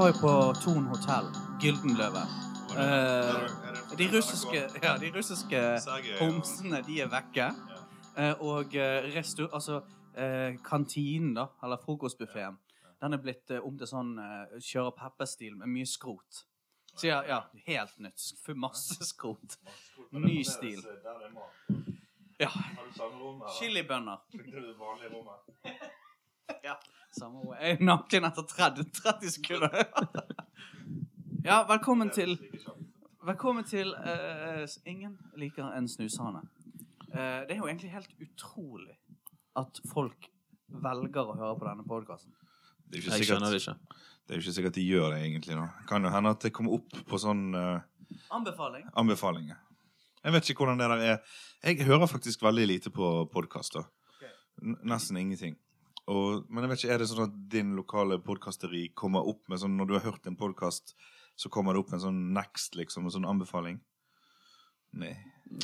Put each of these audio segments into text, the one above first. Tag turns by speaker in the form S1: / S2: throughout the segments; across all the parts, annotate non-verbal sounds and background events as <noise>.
S1: Du, var jo på Thon hotell, Gyldenløve. Uh, de russiske, ja, de russiske homsene, de er vekke. Uh, og eh, restu... Altså, kantinen, da, eller frokostbuffeen, den er blitt om til sånn kjøre Peppe-stil med mye skrot. Så ja, ja, helt nytt. Masse skrot. Ny stil. Ja. Chilibønner. <laughs> Ja, samme ord. Jeg er naken etter 30, 30 sekunder. <laughs> ja, velkommen til Velkommen til eh, Ingen liker en snushane. Eh, det er jo egentlig helt utrolig at folk velger å høre på denne podkasten.
S2: Det er, jo ikke
S3: skjønner det
S2: sikkert,
S3: ikke.
S2: det er jo ikke sikkert de gjør det, egentlig. nå. Kan jo hende at det kommer opp på sånn eh,
S1: Anbefaling.
S2: anbefalinger. Jeg vet ikke hvordan det der er. Jeg hører faktisk veldig lite på podkaster. Nesten ingenting. Og, men jeg vet ikke, er det sånn at din lokale podkasteri kommer opp med sånn Når du har hørt en podkast, så kommer det opp med en sånn next, liksom, en sånn anbefaling? Nei.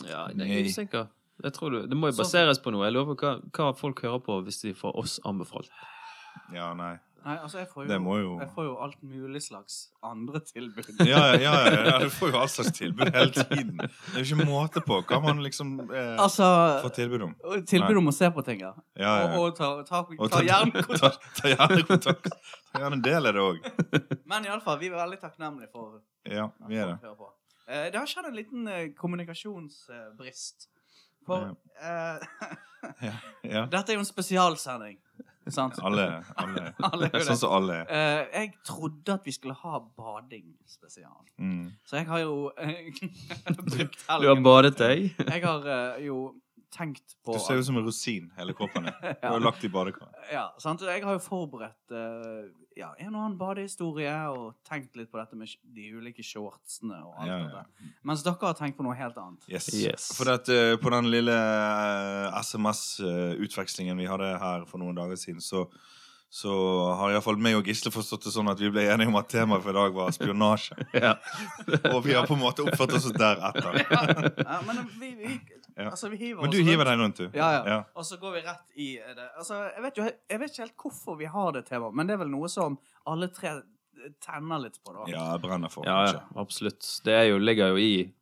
S3: Ja,
S2: det
S3: er jeg usikker. Jeg tror du, det må jo baseres på noe. Jeg lover hva, hva folk hører på hvis de får oss anbefalt.
S2: Ja, nei.
S1: Nei, altså, jeg får jo,
S2: jo
S1: jeg får jo alt mulig slags andre tilbud.
S2: Ja, ja, ja, ja, ja, du får jo all slags tilbud hele tiden. Det er jo ikke måte på hva man liksom eh,
S1: Altså
S2: får tilbud om.
S1: Tilbud om å se på ting, ja.
S2: Ja, ja.
S1: Og, og ta, ta,
S2: Og
S1: ta gjerne
S2: ta, ta, ta gjerne kontakt. Ta gjerne en del av det òg.
S1: Men iallfall, vi er veldig takknemlige for
S2: Ja, vi er det.
S1: Eh, det har skjedd en liten eh, kommunikasjonsbrist. For eh, <laughs>
S2: Ja, ja.
S1: dette er jo en spesialsending. Sant?
S2: Alle, alle. <laughs>
S1: Alle gjør det.
S2: Sånn som alle er.
S1: Uh, jeg trodde at vi skulle ha bading spesial.
S2: Mm.
S1: Så jeg har jo <laughs> brukt helgen.
S3: Du har badet deg?
S1: Jeg har uh, jo tenkt på
S2: Du ser ut som en rosin, hele kroppen din. <laughs> Du har lagt i badekar.
S1: Ja, sant? Jeg har jo forberedt eh, ja, en og annen badehistorie og tenkt litt på dette med de ulike shortsene og alt
S2: Ja, ja.
S1: dette. Mens dere har tenkt på noe helt annet.
S2: Yes.
S3: Yes.
S2: For at, uh, på den lille uh, SMS-utvekslingen vi hadde her for noen dager siden, så, så har iallfall meg og Gisle forstått det sånn at vi ble enige om at temaet for i dag var spionasje. <laughs>
S3: Ja.
S2: Og vi har på en måte oppført oss deretter.
S1: Ja, men vi, vi,
S2: Ja.
S1: altså, vi hiver
S2: Men du hiver deg rundt, du.
S1: Ja, ja.
S2: Ja.
S1: Og så går vi rett i det. Altså, jeg, vet jo, jeg vet ikke helt hvorfor vi har det temaet, men det er vel noe som alle tre tenner litt på, da.
S2: Ja, brenner for
S3: Ja, ja, absolutt. Det er jo, ligger jo i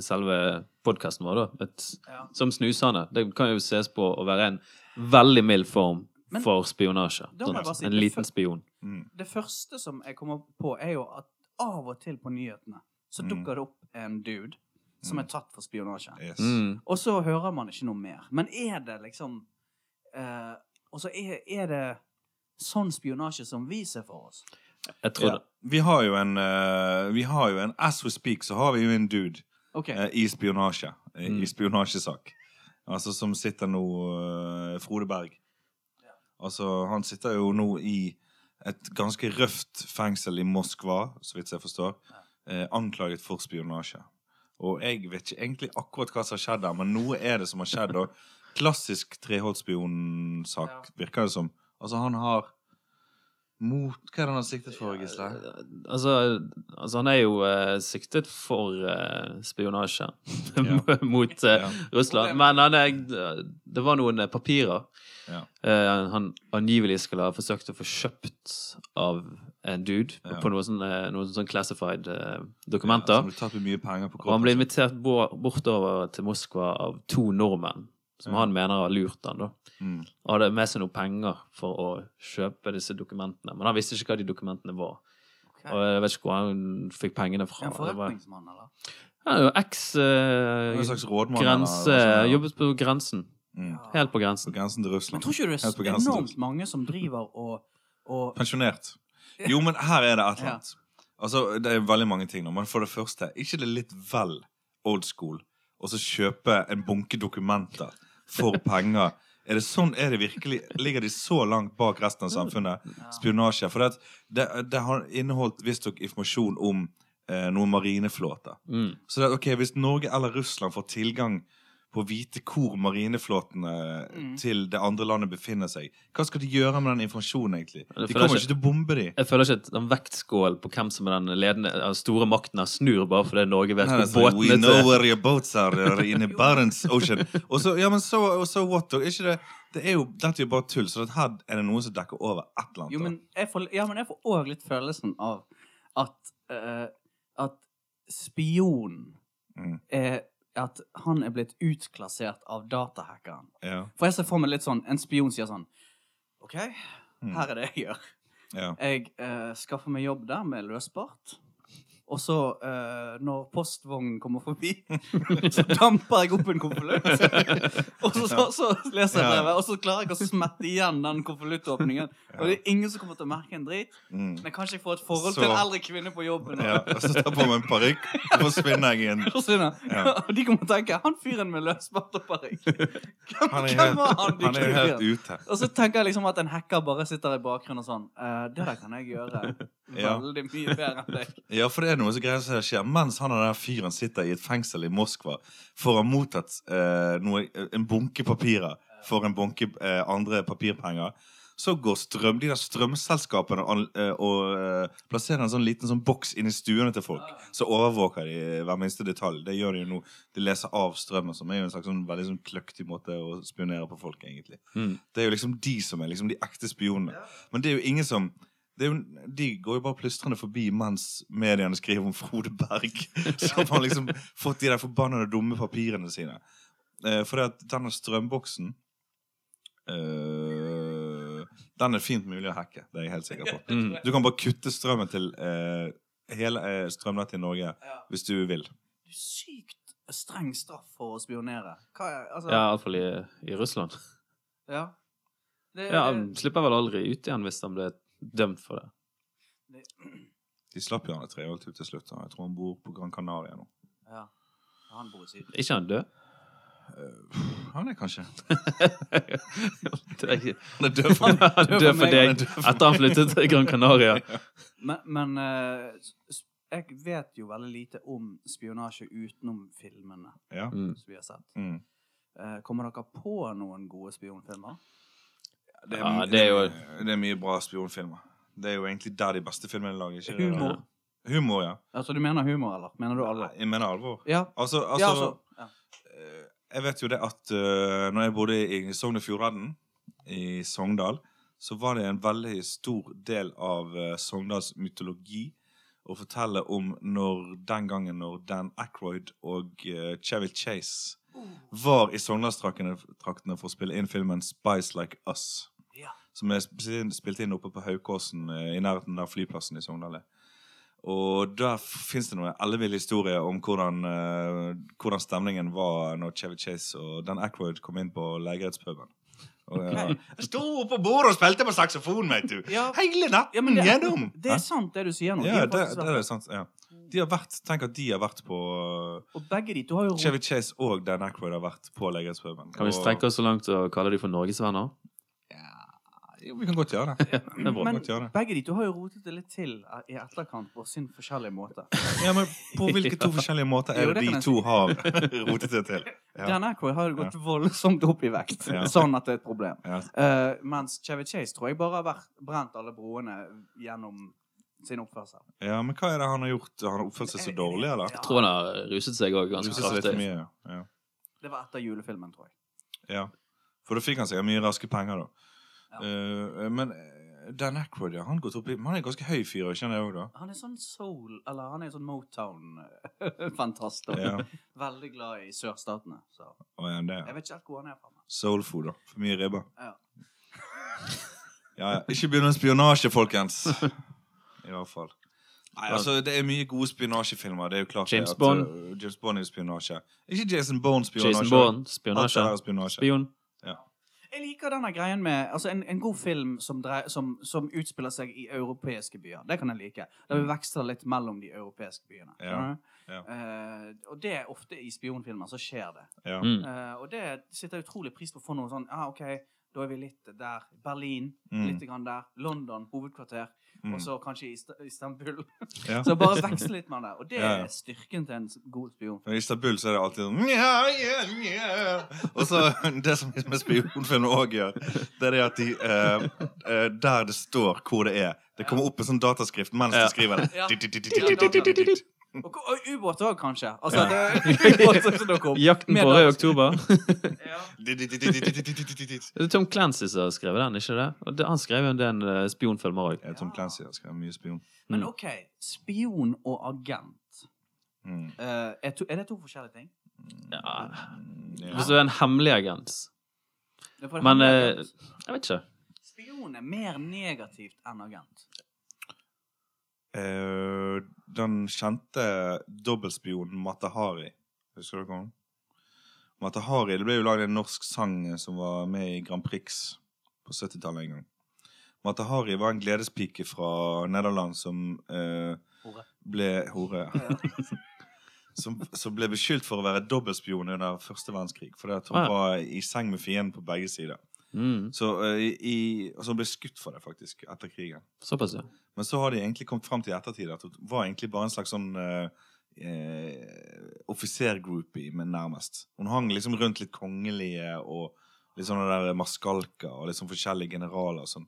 S3: selve podkasten vår, da. Et,
S1: Ja.
S3: som snusende. Det kan jo ses på å være en veldig mild form
S1: Men-
S3: for spionasje. Sånn,
S1: si,
S3: en liten spion.
S2: Mm.
S1: Det første som jeg kommer på, er jo at av og til på nyhetene så
S2: Mm.
S1: dukker det opp en dude som
S2: Mm.
S1: er tatt for spionasje.
S2: Yes.
S3: Mm.
S1: Og så hører man ikke noe mer. Men er det liksom eh, Og så er, er det sånn spionasje som vi ser for oss.
S3: Jeg tror
S2: Ja. Vi har jo en uh, Vi har jo en As we speak, så har vi jo en dude
S1: okay.
S2: uh, i spionasje. I,
S3: Mm.
S2: i spionasjesak. Altså som sitter nå uh, Frode Berg. Altså, han sitter jo nå i et ganske røft fengsel i Moskva, så vidt jeg forstår, eh, anklaget for spionasje. Og jeg vet ikke egentlig akkurat hva som har skjedd der, men noe er det som har skjedd. Og klassisk Treholt-spionsak, virker det som. Altså, han har mot Hva er det han har siktet for, Gisle?
S3: Altså, altså, han er jo uh, siktet for uh, spionasje <laughs> mot uh,
S2: Ja.
S3: Russland. Men han er, det var noen papirer
S2: Ja.
S3: eh, han angivelig skulle ha forsøkt å få kjøpt av dude
S2: Ja.
S3: på noen sånne, noen sånne classified dokumenter.
S2: Ja,
S3: dokumenter.
S2: som tatt mye penger på
S3: og han ble invitert bortover til Moskva av to nordmenn, som
S2: Ja.
S3: han mener har lurt han da.
S2: Mm.
S3: Og hadde med seg noen penger for å kjøpe disse dokumentene. Men han visste ikke hva de dokumentene var.
S1: Okay.
S3: Og jeg vet ikke hvor han fikk pengene fra.
S1: En forretningsmann, eller?
S3: Han er jo eks eh,
S2: En
S3: Jobbet på grensen.
S2: Mm.
S3: Helt på
S2: På
S3: grensen.
S2: til Russland.
S1: Men tror ikke du det er
S2: grensen
S1: enormt mange som driver og, og
S2: Pensjonert. Jo, men her er det et eller
S1: Ja.
S2: annet. Altså, Det er veldig mange ting nå. Men for det første, ikke det litt vel old school å så kjøpe en bunke dokumenter for <laughs> penger? Er det sånn, er det virkelig, Ligger de så langt bak resten av samfunnet? Spionasje. For det, det, det har inneholdt visstnok informasjon om eh, noen marineflåter.
S3: Mm.
S2: Så det, ok, hvis Norge eller Russland får tilgang på å vite hvor marineflåtene
S1: Mm.
S2: til det andre landet befinner seg. Hva skal de gjøre med den informasjonen, egentlig? De kommer
S3: ikke-
S2: ikke til å bombe de.
S3: Jeg føler ikke at den vektskålen på hvem som er den ledende, den store makten her, snur bare fordi Norge vet
S2: Nei,
S3: hvor
S2: altså, we know
S3: til
S2: where your boats are in the <laughs> Barents Ocean. Og så, ja, men så, så what, da? Ikke det, det er jo, dette er jo bare tull, så det her er det noen som dekker over et eller annet.
S1: Jo, men jeg får, ja, men jeg får òg litt følelsen av at uh, At spionen
S2: Mm.
S1: er At han er blitt utklassert av datahackeren.
S2: ja,
S1: For jeg ser for meg litt sånn En spion sier sånn OK,
S2: Mm.
S1: her er det jeg gjør.
S2: ja.
S1: Jeg eh, skaffer meg jobb der med løsbart. Og så, uh, når postvognen kommer forbi, <laughs> så damper jeg opp en konvolutt. <laughs> og så, så, så leser jeg brevet, og så klarer jeg å smette igjen den konvoluttåpningen. Og det er ingen som kommer til å merke en drit.
S2: Mm.
S1: Men kanskje jeg får et forhold til en eldre kvinne på jobben.
S2: ja. Og så tar jeg på meg en parykk, og forsvinner jeg en <laughs>
S1: Forsvinner.
S2: Ja.
S1: Og de kommer til å tenke Han fyren med løsbart og parykk. Hvem,
S2: Han
S1: hvem var han?
S2: han er helt ute.
S1: Og så tenker jeg liksom at en hacker bare sitter i bakgrunnen og sånn uh, Det der kan jeg gjøre
S2: Ja.
S1: veldig mye bedre enn deg. <laughs>
S2: Ja, for det er noe som greier som skjer mens han og den fyren sitter i et fengsel i Moskva for å ha mottatt eh, noe, en bunke papirer for en bunke eh, andre papirpenger. Så går strøm, de der strømselskapene og, eh, og eh, plasserer en sånn liten sånn boks inni stuene til folk. Så overvåker de hver minste detalj. Det gjør de jo nå. De leser av strømmen, som er jo en slags sånn veldig sånn kløktig måte å spionere på folk, egentlig.
S3: Mm.
S2: Det er jo liksom de som er liksom de ekte spionene. Men det er jo ingen som jo, De går jo bare plystrende forbi mens mediene skriver om Frode Berg. <laughs> Som har liksom fått de der forbannede dumme papirene sine. Eh, for det at denne strømboksen eh, Den er fint mulig å hacke. Det er jeg helt sikker på. <laughs>
S3: Mm.
S2: Du kan bare kutte strømmen til eh, hele eh, strømnettet i Norge
S1: Ja.
S2: hvis du vil.
S1: Det er sykt streng straff for å spionere. Hva er altså,
S3: Ja, iallfall i, i Russland.
S1: ja. Det,
S3: Ja, Han slipper vel aldri ut igjen hvis han ble dømt for det.
S1: det,
S2: De slapp jo han et ut til slutt. da. Jeg tror han bor på Gran Canaria nå.
S1: ja. Han bor i Syden.
S3: ikke han død?
S2: Han er kanskje <laughs>
S3: er ikke-
S2: Han er død for
S3: Han er død for
S1: meg,
S3: deg
S2: han er død for
S3: etter han flyttet til Gran Canaria. <laughs>
S1: Men, men uh, jeg vet jo veldig lite om spionasje utenom filmene
S2: Ja.
S3: Mm.
S1: som vi har sett.
S2: Mm.
S1: Uh, kommer dere på noen gode spionfilmer?
S2: Det er,
S3: Ja, det er jo-
S2: det er mye bra spionfilmer. Det er jo egentlig der de beste filmene lages. Ikke det?
S1: Humor.
S2: Humor, ja.
S1: Altså, du mener humor, eller? Mener du alvor?
S2: Jeg mener alvor.
S1: Ja.
S2: Altså, altså,
S1: ja, altså ja.
S2: eh, Jeg vet jo det at uh, når jeg bodde i Sogn og Fjordane, i Sogndal, så var det en veldig stor del av uh, Sogndals mytologi å fortelle om når den gangen når Dan Aykroyd og uh, Chevy Chase var i Sogndalstraktene for å spille inn filmen Spice Like Us.
S1: Ja.
S2: Som er spilt inn oppe på Haukåsen, eh, i nærheten av flyplassen i Sogndal. Og der fins det noen elleville historier om hvordan, uh, hvordan stemningen var når Chevy Chase og Dan Ackroyd kom inn på legerettspuben. Jeg sto på bordet og spilte på saksofon, vet du!
S1: Ja.
S2: Hele natten
S1: Ja, det,
S2: gjennom!
S1: det er sant, det du sier nå.
S2: Ja,
S1: de,
S2: det, det er sant. Ja. De har vært, Tenk at de har vært på
S1: Og begge de to har jo
S2: Chevy Chase og Dan Aykroyd har vært på legerettspuben.
S3: Kan vi strekke oss så langt og kalle de for norgesvenner?
S2: Jo, vi kan godt gjøre det. <laughs>
S3: Det er.
S1: Men
S2: godt gjøre det.
S1: begge de to har jo rotet det litt til i etterkant på sin forskjellige måte. <laughs>
S2: Ja, men På hvilke to <laughs> forskjellige måter er
S1: Jo,
S2: det
S1: det
S2: de to har rotet det til? Ja.
S1: Dan Aykroyd har gått voldsomt opp i vekt,
S2: Ja.
S1: sånn at det er et problem.
S2: Ja.
S1: Eh, mens Chevy Chase tror jeg bare har vært, brent alle broene gjennom sin oppførsel.
S2: ja, men hva er det han har gjort? Han Har oppført seg så dårlig, eller?
S3: Jeg tror han har ruset seg òg ganske
S2: Ruset seg
S3: kraftig.
S2: mye, ja.
S1: Det var etter julefilmen, tror jeg.
S2: ja. For da fikk han sikkert mye raske penger, da.
S1: Ja.
S2: Uh, men eh, Dan Aykroyd, ja, han, gått opp i, han er en ganske høy fyr, ikke han da?
S1: Han er sånn soul, eller han er sånn Motown-fantast.
S2: Ja. <laughs>
S1: Veldig glad i sørstatene. Så
S2: Oh, ja, det, ja.
S1: jeg vet ikke helt hvor han er fra.
S2: Soulfood, da. For mye ribber.
S1: Ja.
S2: Ja, ja. Ikke begynn med spionasje, folkens. <laughs> I hvert fall. Nei, altså, Det er mye gode spionasjefilmer. Det er jo klart
S3: James
S2: at,
S3: Bond.
S2: uh, James Bond er spionasje. Ikke Jason Bond spionasje.
S3: Jason Bourne, spionasje.
S2: er spionasje.
S3: Spion.
S1: Jeg liker denne greien med altså en, en god film som, dreier, som, som utspiller seg i europeiske byer. Det kan jeg like. Der vi veksler litt mellom de europeiske byene.
S2: Ja. Ja.
S1: Uh, og det er ofte i spionfilmer så skjer det.
S2: Ja.
S3: Mm.
S1: Uh, og det sitter jeg utrolig pris på å få noe sånn Ja, OK, da er vi litt der. Berlin,
S2: Mm.
S1: litt grann der. London, hovedkvarter.
S2: Mm.
S1: Og så kanskje Ist- Istanbul. <laughs>
S2: Ja.
S1: så bare veksle litt med det. Og det er styrken til en god spion.
S2: I Istanbul så er det alltid sånn nja, nja, nja. Og så <laughs> Det som med spionfilmer òg gjør, det er det at de eh, eh, Der det står hvor det er Det kommer opp en sånn dataskrift mens de skriver det.
S1: Ja. Og, og ubåter òg, kanskje. Altså, det er.
S3: Jakten på rød oktober. Det er Tom Clancy som har skrevet den, ikke det? Og han skrev jo en del spionfilmer òg.
S2: Ja, Tom Clancy har skrevet mye spion.
S1: Men OK, spion og agent.
S2: Mm.
S1: Er, to, er, det to forskjellige ting?
S3: Ja Hvis du er en hemmelig agent. Men hemmelig
S1: agent.
S3: jeg vet ikke.
S1: Spion er mer negativt enn agent.
S2: Eh, den kjente dobbeltspionen Matahari. Husker dere den? Matahari, Det ble jo laget en norsk sang som var med i Grand Prix på 70-tallet en gang. Matahari var en gledespike fra Nederland som eh,
S1: Hore.
S2: ble hore. <laughs> som, som ble beskyldt for å være dobbeltspion under første verdenskrig. Fordi at hun
S3: Ah, ja.
S2: var i seng med fienden på begge sider.
S3: Mm.
S2: Så, uh, i, og så ble skutt for det, faktisk, etter krigen.
S3: Såpass, ja.
S2: Men så har de egentlig kommet fram til i ettertid at hun var egentlig bare en slags sånn uh, eh, offisergroupie, men nærmest. Hun hang liksom rundt litt kongelige og litt sånne der maskalker og litt sånn forskjellige generaler og sånn.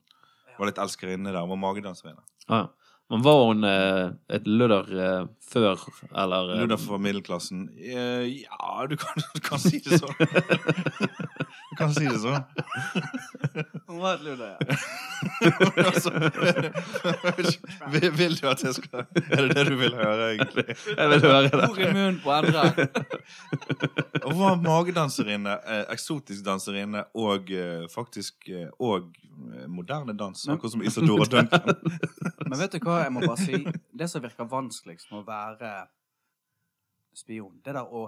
S2: Var litt elskerinne der. Var magedanserinne.
S3: Ah, ja. Men var hun eh, et ludder eh, før, eller eh,
S2: Ludder fra middelklassen. Eh, ja, du kan, du kan si det sånn. du kan si det sånn.
S1: Hun var et ludder, ja.
S2: altså, vil, vil du at jeg skal Er det det du vil høre, egentlig?
S3: Jeg vil høre det.
S1: Ord i munnen på andre.
S2: Hun var magedanserinne, eh, eksotisk danserinne og eh, faktisk eh, og moderne dans. Akkurat som Isadora Duncan.
S1: Men vet du hva jeg må bare si? Det som virker vanskeligst med å være spion, det der å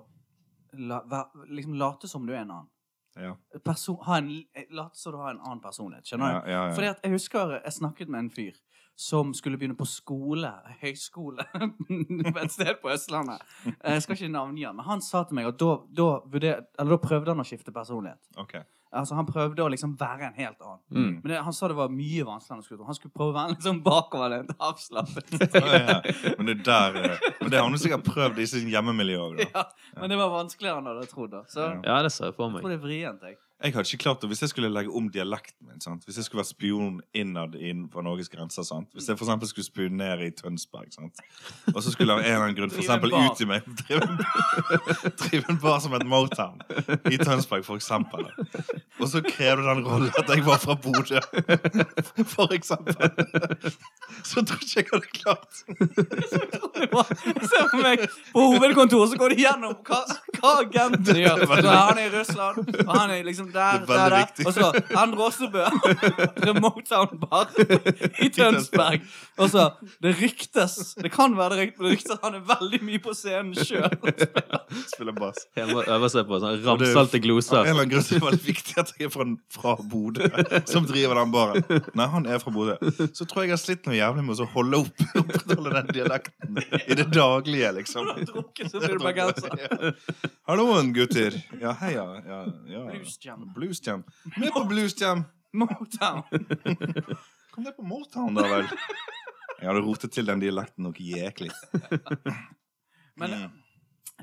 S1: la, være, liksom late som du er en annen.
S2: Ja,
S1: Person, ha en, late som du har en annen personlighet. Skjønner
S2: ja,
S1: du?
S2: ja,
S1: Fordi at jeg husker jeg snakket med en fyr som skulle begynne på skole, høyskole, <laughs> på et sted på Østlandet. Jeg skal ikke navngi han, men han sa til meg at da, da, vurder, eller da prøvde han å skifte personlighet.
S2: Ok.
S1: Altså Han prøvde å liksom være en helt annen.
S3: Mm.
S1: Men det, han sa det var mye vanskeligere enn han skulle tro. Han skulle prøve å være sånn bakoverlent, avslappet. <laughs>
S2: Ja, ja. Men det er der eh, Men det har han sikkert prøvd i sin hjemmemiljø òg, da.
S1: ja, men det var vanskeligere enn han hadde trodd. da. Så
S2: Ja.
S3: Det ser jeg for
S1: jeg
S3: meg.
S1: tror det er vrient. jeg.
S2: Jeg hadde ikke klart det hvis jeg skulle legge om dialekten min. sant? Hvis jeg skulle vært spion innad innenfor Norges grenser. sant? Hvis jeg for eksempel skulle spionere i Tønsberg, sant? og så skulle jeg av en eller annen grunn for eksempel ut i meg <laughs> drive, en bar som et Motown i Tønsberg, for eksempel. Og så krevde den rollen at jeg var fra Bodø, <laughs> for eksempel. Så tror ikke jeg hadde klart
S1: Se på meg på hovedkontoret, så går de gjennom hva, hva agenten gjør. Så han er i Russland, og han er liksom der,
S2: Det er
S1: der, der. Og så han Remote Town Bar i <laughs> Tønsberg. Og så Det ryktes Det kan være det ryktes, men det ryktes at han er veldig mye på scenen sjøl. <laughs>
S2: Spiller bass.
S3: Øver seg på sånn ramsalte
S2: Av en eller annen grunn er det viktig at jeg er fra, fra Bodø, som driver den baren. Nei, han er fra Bodø. Så tror jeg jeg har slitt noe jævlig med å holde opp <laughs> opprettholde den dialekten i det daglige, liksom.
S1: Du har drukket, så blir du bergenser.
S2: Ja. Halloen, gutter. Ja, heia. Ja, ja.
S1: Blues Jam.
S2: Blues Jam. Med på Blues Jam.
S1: Motown. <laughs>
S2: Kom ned på Motown, da vel. Jeg hadde rotet til den dialekten noe jæklig. <laughs>
S1: Men
S2: Mm.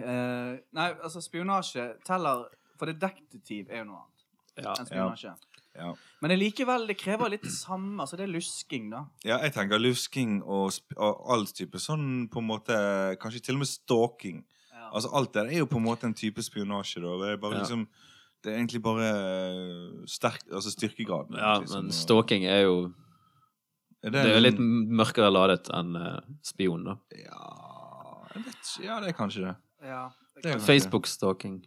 S1: eh, Nei, altså, spionasje teller For det detektiv er jo noe annet
S3: Ja.
S1: enn spionasje.
S2: Ja.
S1: Men det likevel, det krever litt det samme. Altså, det er lusking, da.
S2: Ja, jeg tenker lusking og, sp og all type sånn på en måte Kanskje til og med stalking.
S1: Ja.
S2: Altså Alt det er jo på en måte en type spionasje. da Det er bare
S3: Ja.
S2: liksom Det er egentlig bare eh, sterk, altså styrkegraden.
S3: ja,
S2: liksom,
S3: men stalking er jo
S2: Er
S3: Det er jo litt mørkere ladet enn uh, spion, da.
S2: Ja, jeg vet ikke. Ja, det er kanskje det.
S1: ja.
S2: Det
S3: Facebook-stalking.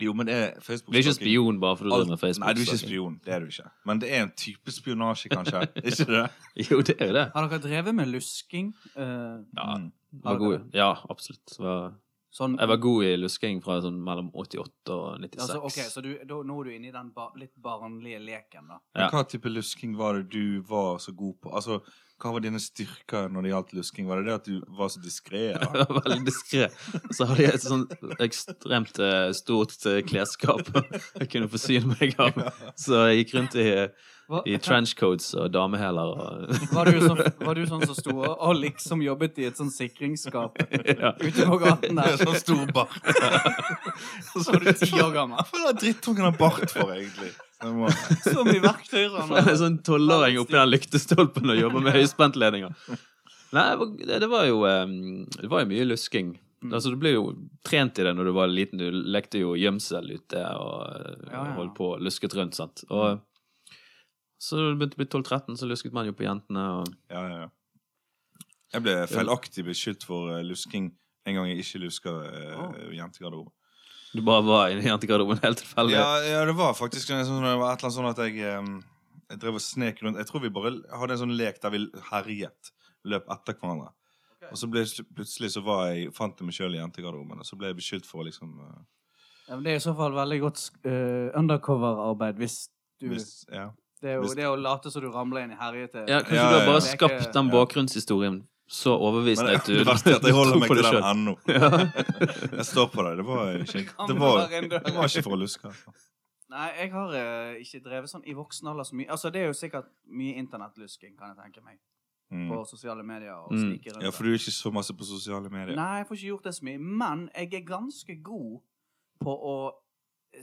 S2: Jo, men det er Facebook
S3: Du er ikke spion bare fordi du driver med Facebook.
S2: Nei, du er ikke spion. Det er du ikke. Men det er en type spionasje, kanskje. <laughs> ikke det?
S3: Jo, det er jo det.
S1: Har dere drevet med lusking? Uh,
S3: Ja,
S2: Mm.
S3: var god. ja absolutt. Det var
S1: Sånn
S3: Jeg var god i lusking fra sånn mellom 88 og 96.
S1: Altså, ok, Så du, da, nå er du inne i den ba litt barnlige leken, da.
S2: Men
S3: Ja.
S2: Hva type lusking var det du var så god på? Altså, Hva var dine styrker når det gjaldt lusking? Var det det at du var så diskré? <laughs>
S3: Var veldig diskré. Så hadde jeg et sånn ekstremt eh, stort eh, klesskap jeg kunne forsyne meg av. Så jeg gikk rundt i, i trenchcoats og damehæler og <laughs>
S1: Var du, sånn, var du sånn som sto og liksom jobbet i et sånn sikringsskap <laughs>
S3: ja.
S1: ute på gaten
S2: er
S1: der?
S2: sånn stor bart.
S1: Så var du ti år gammel.
S2: Hva er det drittungen har bart for, egentlig? <laughs> Må-
S1: Så mye verktøy
S3: Sånn,
S1: har. <laughs>
S3: sånn tolvåring oppi den lyktestolpen og jobber med høyspentledninger. Nei, det var- det, det var jo eh, Det var jo mye lusking.
S1: Mm.
S3: Altså, Du ble jo trent i det når du var liten. Du lekte jo gjemsel ute og eh,
S1: Ja, ja.
S3: holdt på lusket rundt. sant? Og så da du begynte å bli 12-13, så lusket man jo på jentene. og...
S2: Ja, ja, ja. Jeg ble feilaktig beskyldt for eh, lusking en gang jeg ikke luska uh,
S1: Åh.
S2: jentegarderoben.
S3: Du bare var i jentegarderoben helt tilfeldig.
S2: Ja, ja, det var faktisk en sånn, det var et eller annet sånn at jeg, jeg drev og snek rundt. Jeg tror vi bare hadde en sånn lek der vi herjet. Løp etter hverandre. Og så ble, plutselig så var jeg, fant jeg meg sjøl i jentegarderoben, og så ble jeg beskyldt for å liksom uh,
S1: Ja, men det er i så fall veldig godt uh, undercover-arbeid hvis du
S2: hvis, ja.
S1: det, er jo,
S2: hvis-
S1: det å late som du ramler inn i herjete
S3: Ja, kanskje
S2: Ja,
S3: du har bare
S1: ja.
S3: skapt den
S2: Ja.
S3: bakgrunnshistorien så overbevisende du
S2: det verste er at jeg <laughs> holder meg til den ennå. <laughs> Jeg står på deg. Det var ikke, det var, det var ikke for å luske. altså.
S1: Nei, jeg har eh, ikke drevet sånn i voksen alder så mye. Altså, det er jo sikkert mye internettlusking, kan jeg tenke meg.
S2: Mm.
S1: På sosiale medier og
S3: Mm.
S1: snike rundt.
S2: Ja, for du er ikke så masse på sosiale medier.
S1: Nei, jeg får ikke gjort det så mye. Men jeg er ganske god på å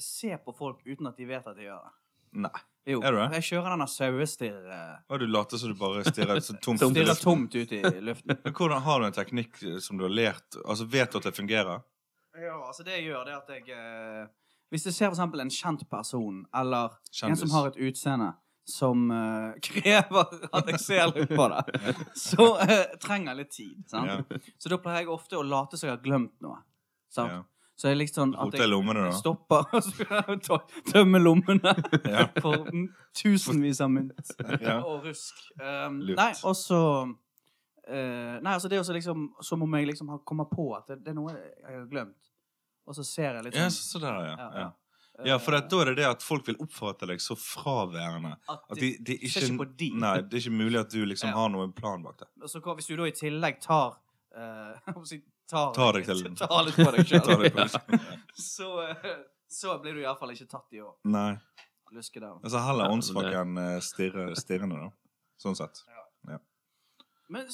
S1: se på folk uten at de vet at de gjør det.
S2: Nei.
S1: Jo,
S2: Er du det?
S1: jeg kjører denne sauestirr... eh,
S2: du later som du bare stirrer så <laughs> tomt.
S3: Tomt.
S2: i
S1: Stirrer
S2: luften.
S1: tomt ut i luften.
S2: Men hvordan Har du en teknikk eh, som du har lært? Altså Vet du at det fungerer?
S1: Ja, altså det jeg gjør, det er at jeg eh, Hvis jeg ser for eksempel en kjent person, eller en som har et utseende som eh, <laughs> krever at jeg ser litt på det, <laughs> så eh, trenger jeg litt tid. Sant? Så da pleier jeg ofte å late som jeg har glemt noe. Sant?
S2: Ja.
S1: Så jeg liksom at jeg
S2: lommene,
S1: stopper og <laughs> så tømmer lommene <laughs>
S2: Ja.
S1: for tusenvis av mynt <laughs>
S2: Ja.
S1: og rusk. Um, nei, og så uh, Nei, altså det er også liksom som om jeg liksom har kommet på at det, det er noe jeg har glemt. Og så ser jeg litt
S2: Ja,
S1: sånn
S2: så der, ja.
S1: Ja,
S2: ja. for det, da er det det at folk vil oppfatte deg så fraværende.
S1: At
S2: At
S1: de,
S2: de, ikke,
S1: ser
S2: ikke,
S1: på de.
S2: Nei, det er ikke mulig at du liksom
S1: Ja.
S2: har noen plan bak det.
S1: og så hvis du da i tillegg tar eh, si, tar,
S2: Tar deg til- <laughs>
S1: tar litt på deg sjøl, <laughs> så, eh, så blir du iallfall ikke tatt i å
S2: Nei.
S1: luske der.
S2: Altså heller
S3: Ja,
S2: åndssvak
S3: det-
S2: enn eh, stirrende, da. Sånn sett.
S1: Men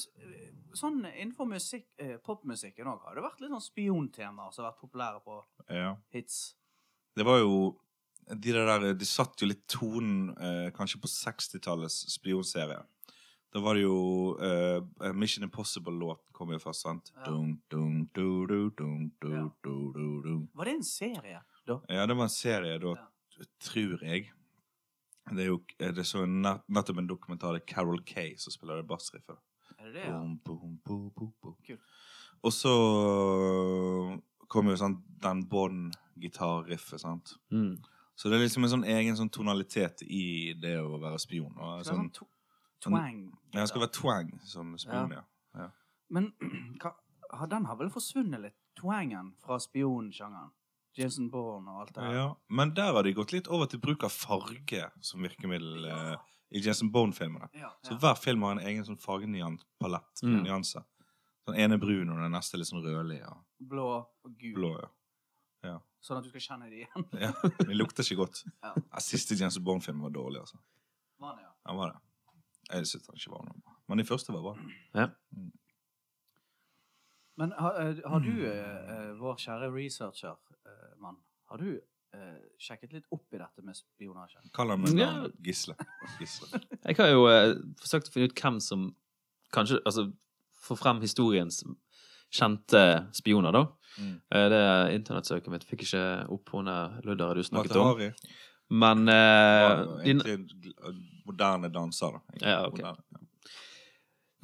S1: sånn innenfor musikk, eh, popmusikken òg, har det vært litt sånn spiontemaer som har vært populære på
S2: Ja.
S1: hits.
S2: Det var jo De der, de satt jo litt tonen eh, kanskje på 60-tallets spionserie. Da var det jo uh, Mission Impossible-låt kom jo først, sant?
S1: Ja.
S2: Dun, dun, dun,
S1: Ja. Var det en serie, da?
S2: Ja, det var en serie da,
S1: Ja.
S2: tror jeg. Det er jo det er så nettopp en dokumentar. Det er Carol Kay som spiller det bassriffet.
S1: Er det det, ja?
S2: Boom, boom, boom, boom, boom.
S1: Kult.
S2: Og så kom jo sånn den Bond-gitarriffet, sant.
S3: Mm.
S2: Så det er liksom en sånn egen sånn tonalitet i det å være spion. Og sånn,
S1: sånn twang.
S2: ja, det skal være twang som spion, ja.
S1: Men <clears throat> hva, den har vel forsvunnet litt, twangen fra spionsjangeren? Jason Bourne og alt det her.
S2: ja. Men der har de gått litt over til bruk av farge som virkemiddel eh, i Jason Bourne-filmene.
S1: Ja,
S2: Så hver film har en egen sånn fargepalett.
S3: Mm.
S2: Den ene er brun, og den neste litt sånn rødlig. Ja.
S1: Blå og gul.
S2: Blå, ja.
S1: Sånn at du skal kjenne det igjen.
S2: ja. Men det lukter ikke godt. <laughs>
S1: Ja.
S2: Ja, Siste Jason Bourne-film var dårlig, altså.
S1: Var det, ja.
S2: Ja, var det. Jeg synes han ikke var noe bra. Men de første var bra.
S3: Ja.
S1: Men har, eh, har du, eh, eh, vår kjære researcher-mann, har du eh, sjekket litt opp i dette med spionasje?
S2: Kall ham
S3: Ja.
S2: Gisle. Gisle. <laughs>
S3: Jeg har jo eh, forsøkt å finne ut hvem som kanskje Altså få frem historiens kjente spioner, da.
S2: Mm.
S3: Eh, det internettsøket mitt fikk ikke opp hun der ludderet du snakket om. Men
S2: var
S3: ja,
S2: egentlig en moderne danser, da. egentlig.
S3: Ja, ok.
S2: Moderne, ja.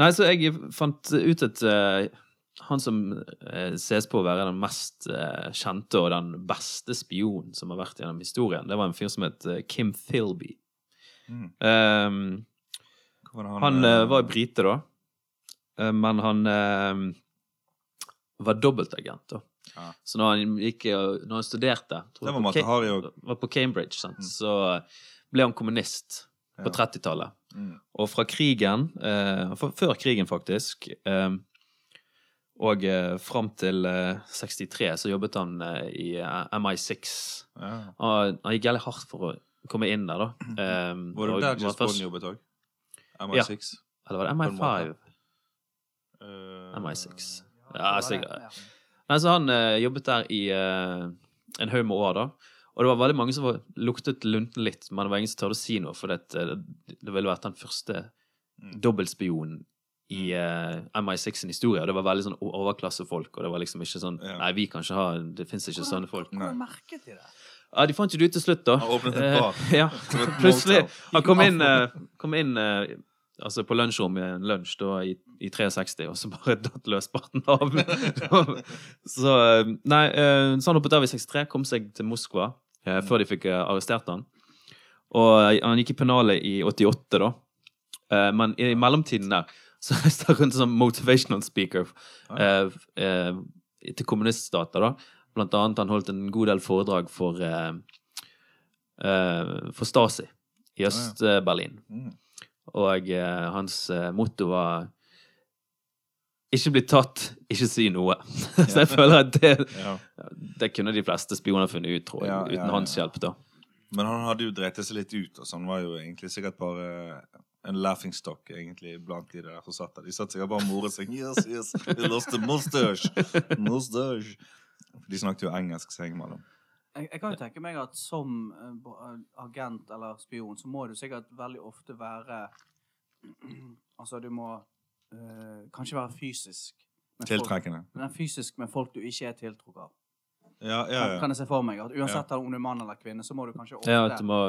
S3: Nei, så jeg fant ut at uh, han som uh, ses på å være den mest eh, kjente og den beste spionen som har vært gjennom historien, det var en fyr som het eh, Kim Philby.
S2: Mm.
S3: Um, han
S2: eh,
S3: eh, var brite, da. Eh, men han eh, var dobbeltagent, da.
S2: Ja.
S3: Så når han, gikk, eh, når han studerte
S2: var
S3: på Ca-
S2: Hari
S3: var på Cambridge?
S2: Mm.
S3: så ble han kommunist på
S2: Ja.
S3: 30-tallet.
S2: Mm.
S3: Og fra krigen, eh, før krigen faktisk, eh, og eh, fram til eh, 63 så jobbet han eh, i eh, MI6.
S2: Ja.
S3: Han, han gikk jævlig hardt for å komme inn der, da. Eh,
S2: Var det
S3: og
S2: der
S3: først-
S2: Bond jobbet òg? MI6?
S3: Eller var det MI5?
S2: måte. Eh,
S3: MI6.
S1: det
S3: Ja,
S1: var
S3: sikkert.
S1: det, ja.
S3: Nei, så han eh, jobbet der i eh, en haug med år, da. Og det var veldig mange som var, luktet lunten litt, men det var ingen som turte å si noe, for det, det, det ville vært den første
S2: Mm.
S3: dobbeltspionen i uh, MI6 sin historie. Og det var veldig sånn overklassefolk, og det var liksom ikke sånn
S2: Ja.
S3: Nei, vi kan ikke ha Det fins ikke sånne folk.
S1: Hvordan merket de det?
S3: Ja, De fant jo det ut til slutt, da.
S2: Han åpnet et
S3: bar.
S2: bar. <laughs>
S3: ja, plutselig. Han kom inn, uh, kom inn eh, altså på lunsjrom i en lunsj da, i, i 63, og så bare datt løsparten av. <laughs> så eh, Nei, eh, så han hoppet av i 63, kom seg til Moskva eh, før de fikk eh, arrestert han. Og han gikk i pennalet i 88, da. Eh, men i, i mellomtiden der så <laughs> reiste han rundt som motivational speaker eh, eh, til kommuniststater, da. Blant annet han holdt en god del foredrag for for Stasi i Øst-Berlin.
S2: Mm.
S3: Og eh, hans eh, motto var ikke bli tatt, ikke si noe. <laughs> Så jeg føler at det, <laughs>
S2: Ja.
S3: det kunne de fleste spioner funnet ut, tror jeg,
S2: Ja, ja,
S3: uten hans hjelp. da.
S2: Men han hadde jo dreit seg litt ut, så han var jo egentlig sikkert bare en laughing stock egentlig blant de der som satt der. De satt sikkert bare og moret seg. Yes, yes, we lost the mustache. <laughs> Mustache. De snakket jo engelsk seg imellom.
S1: Jeg, jeg kan jo tenke meg at som eh, eh, agent eller spion, så må du sikkert veldig ofte være <clears throat> Altså, du må øh, kanskje være fysisk.
S2: Tiltrekkende.
S1: Men fysisk med folk du ikke er tiltrukket av.
S2: Ja, ja, ja.
S1: kan jeg se for meg at Uansett om du er mann eller kvinne, så må du kanskje ofte
S3: Ja, at det må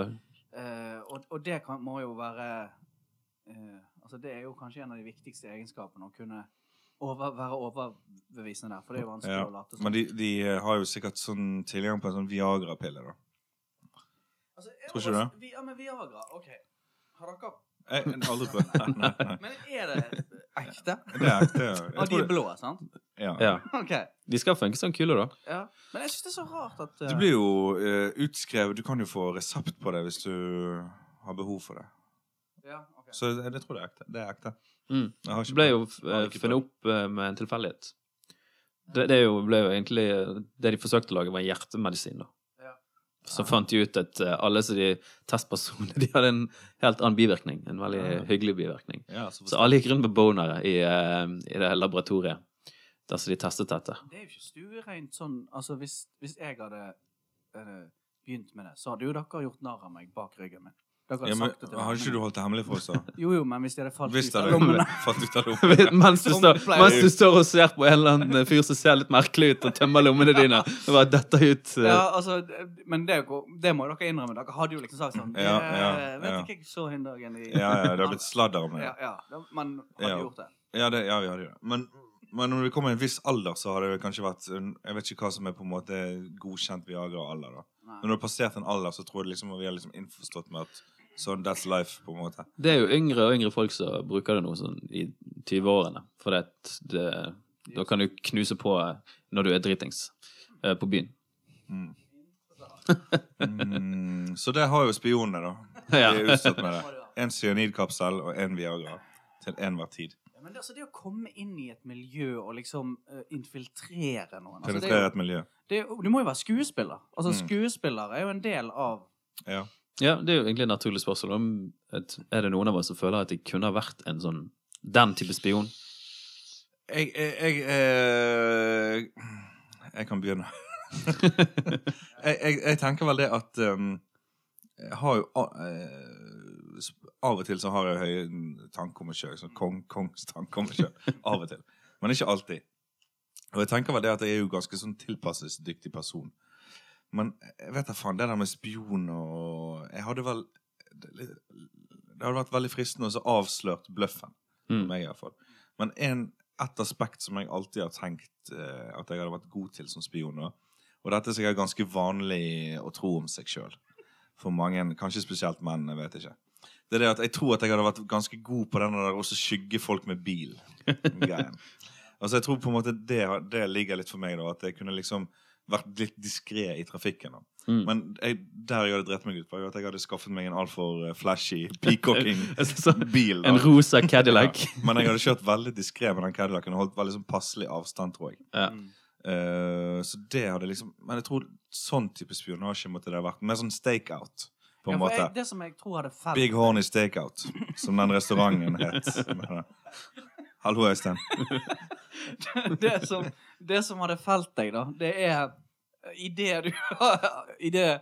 S1: Øh, og, og det kan, må jo være øh, Altså, det er jo kanskje en av de viktigste egenskapene å kunne over, være overbevisende der, for det er jo vanskelig
S2: ja.
S1: å late som.
S2: Men de, de eh, har jo sikkert sånn tilgang på en sånn Viagra-pille, da.
S1: Altså, jeg
S2: Tror ikke du
S1: det? Vi, ja, men Viagra, OK. Har dere
S2: Jeg, jeg, aldri prøvd. <laughs> Nei, nei, nei. <laughs>
S1: Men er det ekte?
S2: Det er ekte. ja.
S1: Og de er blå, sant?
S2: ja.
S3: Ja.
S1: Okay.
S3: De skal funke som kuler, da.
S1: Ja. Men jeg syns det er så rart at uh...
S2: Du blir jo uh, utskrevet Du kan jo få resept på det hvis du har behov for det.
S1: ja, okay.
S2: Så jeg, jeg tror det er ekte. Det er ekte.
S3: Mm. Det ble jo eh, funnet opp eh, med en tilfeldighet. Det, det jo, ble jo egentlig Det de forsøkte å lage, var en hjertemedisin, da.
S1: Ja.
S3: Så fant de ut at eh, alle som de testpersonene <laughs> de hadde en helt annen bivirkning. En veldig
S2: Ja.
S3: hyggelig bivirkning.
S2: Ja, så
S3: Så alle gikk rundt med bonere i, eh, i det laboratoriet der som de testet dette.
S1: Det er jo ikke stuereint sånn Altså, hvis, hvis jeg hadde øh, begynt med det, så hadde jo dere gjort narr av meg bak ryggen min. Dere har
S2: ja, men,
S1: sagt det til
S2: Har ikke du holdt det hemmelig for oss, da? <laughs>
S1: Jo, jo, men hvis de hadde falt
S2: Hvis
S1: ut
S2: det
S1: av lommene <laughs>
S2: falt ut av <laughs> lommene.
S3: mens, du står, mens du står og ser på en eller annen fyr som ser litt merkelig ut, og tømmer lommene dine. Og bare detter ut uh...
S1: Ja, altså, men det, det må dere innrømme. Dere hadde jo liksom sagt sånn
S2: Ja,
S1: ja,
S2: ja,
S1: Vet ikke jeg så hin dagen i
S2: Ja, ja, det har blitt sladder om det.
S1: Ja, ja. men hadde
S2: Ja.
S1: gjort det.
S2: Ja, det, ja vi hadde det. Men, men når du kommer i en viss alder, så har det kanskje vært Jeg vet ikke hva som er på en måte godkjent Viagra-alder. da.
S1: Nei.
S2: Men når du har passert en alder, så tror jeg liksom vi er liksom innforstått med at sånn that's life, på en måte.
S3: Det er jo yngre og yngre folk som bruker det nå sånn i 20-årene. For det, det, da kan du knuse på når du er dritings eh, på byen.
S2: Mm. Mm, så det har jo spionene, da. <laughs> De er utstått med det. En cyanidkapsel og en Viagra til enhver tid.
S1: Ja, men det, altså, det å komme inn i et miljø og liksom uh, infiltrere noen altså, det er
S2: Penetrere
S1: jo,
S2: et miljø.
S1: det Du må jo være skuespiller. Altså,
S2: Mm.
S1: Skuespiller er jo en del av
S2: Ja.
S3: Ja, det er jo egentlig et naturlig spørsmål. Om er det noen av oss som føler at de kunne ha vært en sånn den type spion?
S2: Jeg, jeg, jeg, eh, jeg kan begynne. <laughs> jeg, jeg, jeg tenker vel det at um, Jeg har jo uh, Av og til så har jeg høye tanker om meg sjøl. Sånn kong, kongs tanker om meg sjøl. Av og til. Men ikke alltid. Og jeg tenker vel det at jeg er jo ganske sånn tilpasningsdyktig person. Men jeg vet da faen, det der med spion og Jeg hadde vel Det det hadde vært veldig fristende å avslørt bløffen.
S3: Mm.
S2: meg, i hvert fall. Men en, et aspekt som jeg alltid har tenkt eh, at jeg hadde vært god til som spion, nå, og dette er sikkert ganske vanlig å tro om seg sjøl, for mange, kanskje spesielt menn, jeg vet ikke, det er det at jeg tror at jeg hadde vært ganske god på den der også skygge folk med bil. <laughs> Altså, jeg tror på en måte det, det ligger litt for meg, da. At jeg kunne liksom vært litt diskré i trafikken. da.
S3: Mm.
S2: Men jeg, der jeg hadde drept meg ut, var jo at jeg hadde skaffet meg en altfor eh, flashy peacocking-bil. <laughs>
S3: En rosa Cadillac. <laughs>
S2: Ja. Men jeg hadde kjørt veldig diskré med den Cadillacen og holdt veldig sånn passelig avstand, tror jeg.
S3: Ja.
S2: Eh, så det hadde liksom Men jeg tror sånn type spionasje måtte det ha vært. Mer sånn stakeout, på en
S1: ja,
S2: måte.
S1: jeg, det som jeg tror hadde felt
S2: Big Horny Stakeout, som den restauranten het. <laughs> Hallo, Øystein.
S1: det, som, det som hadde felt deg, da, det er i det du <laughs> I det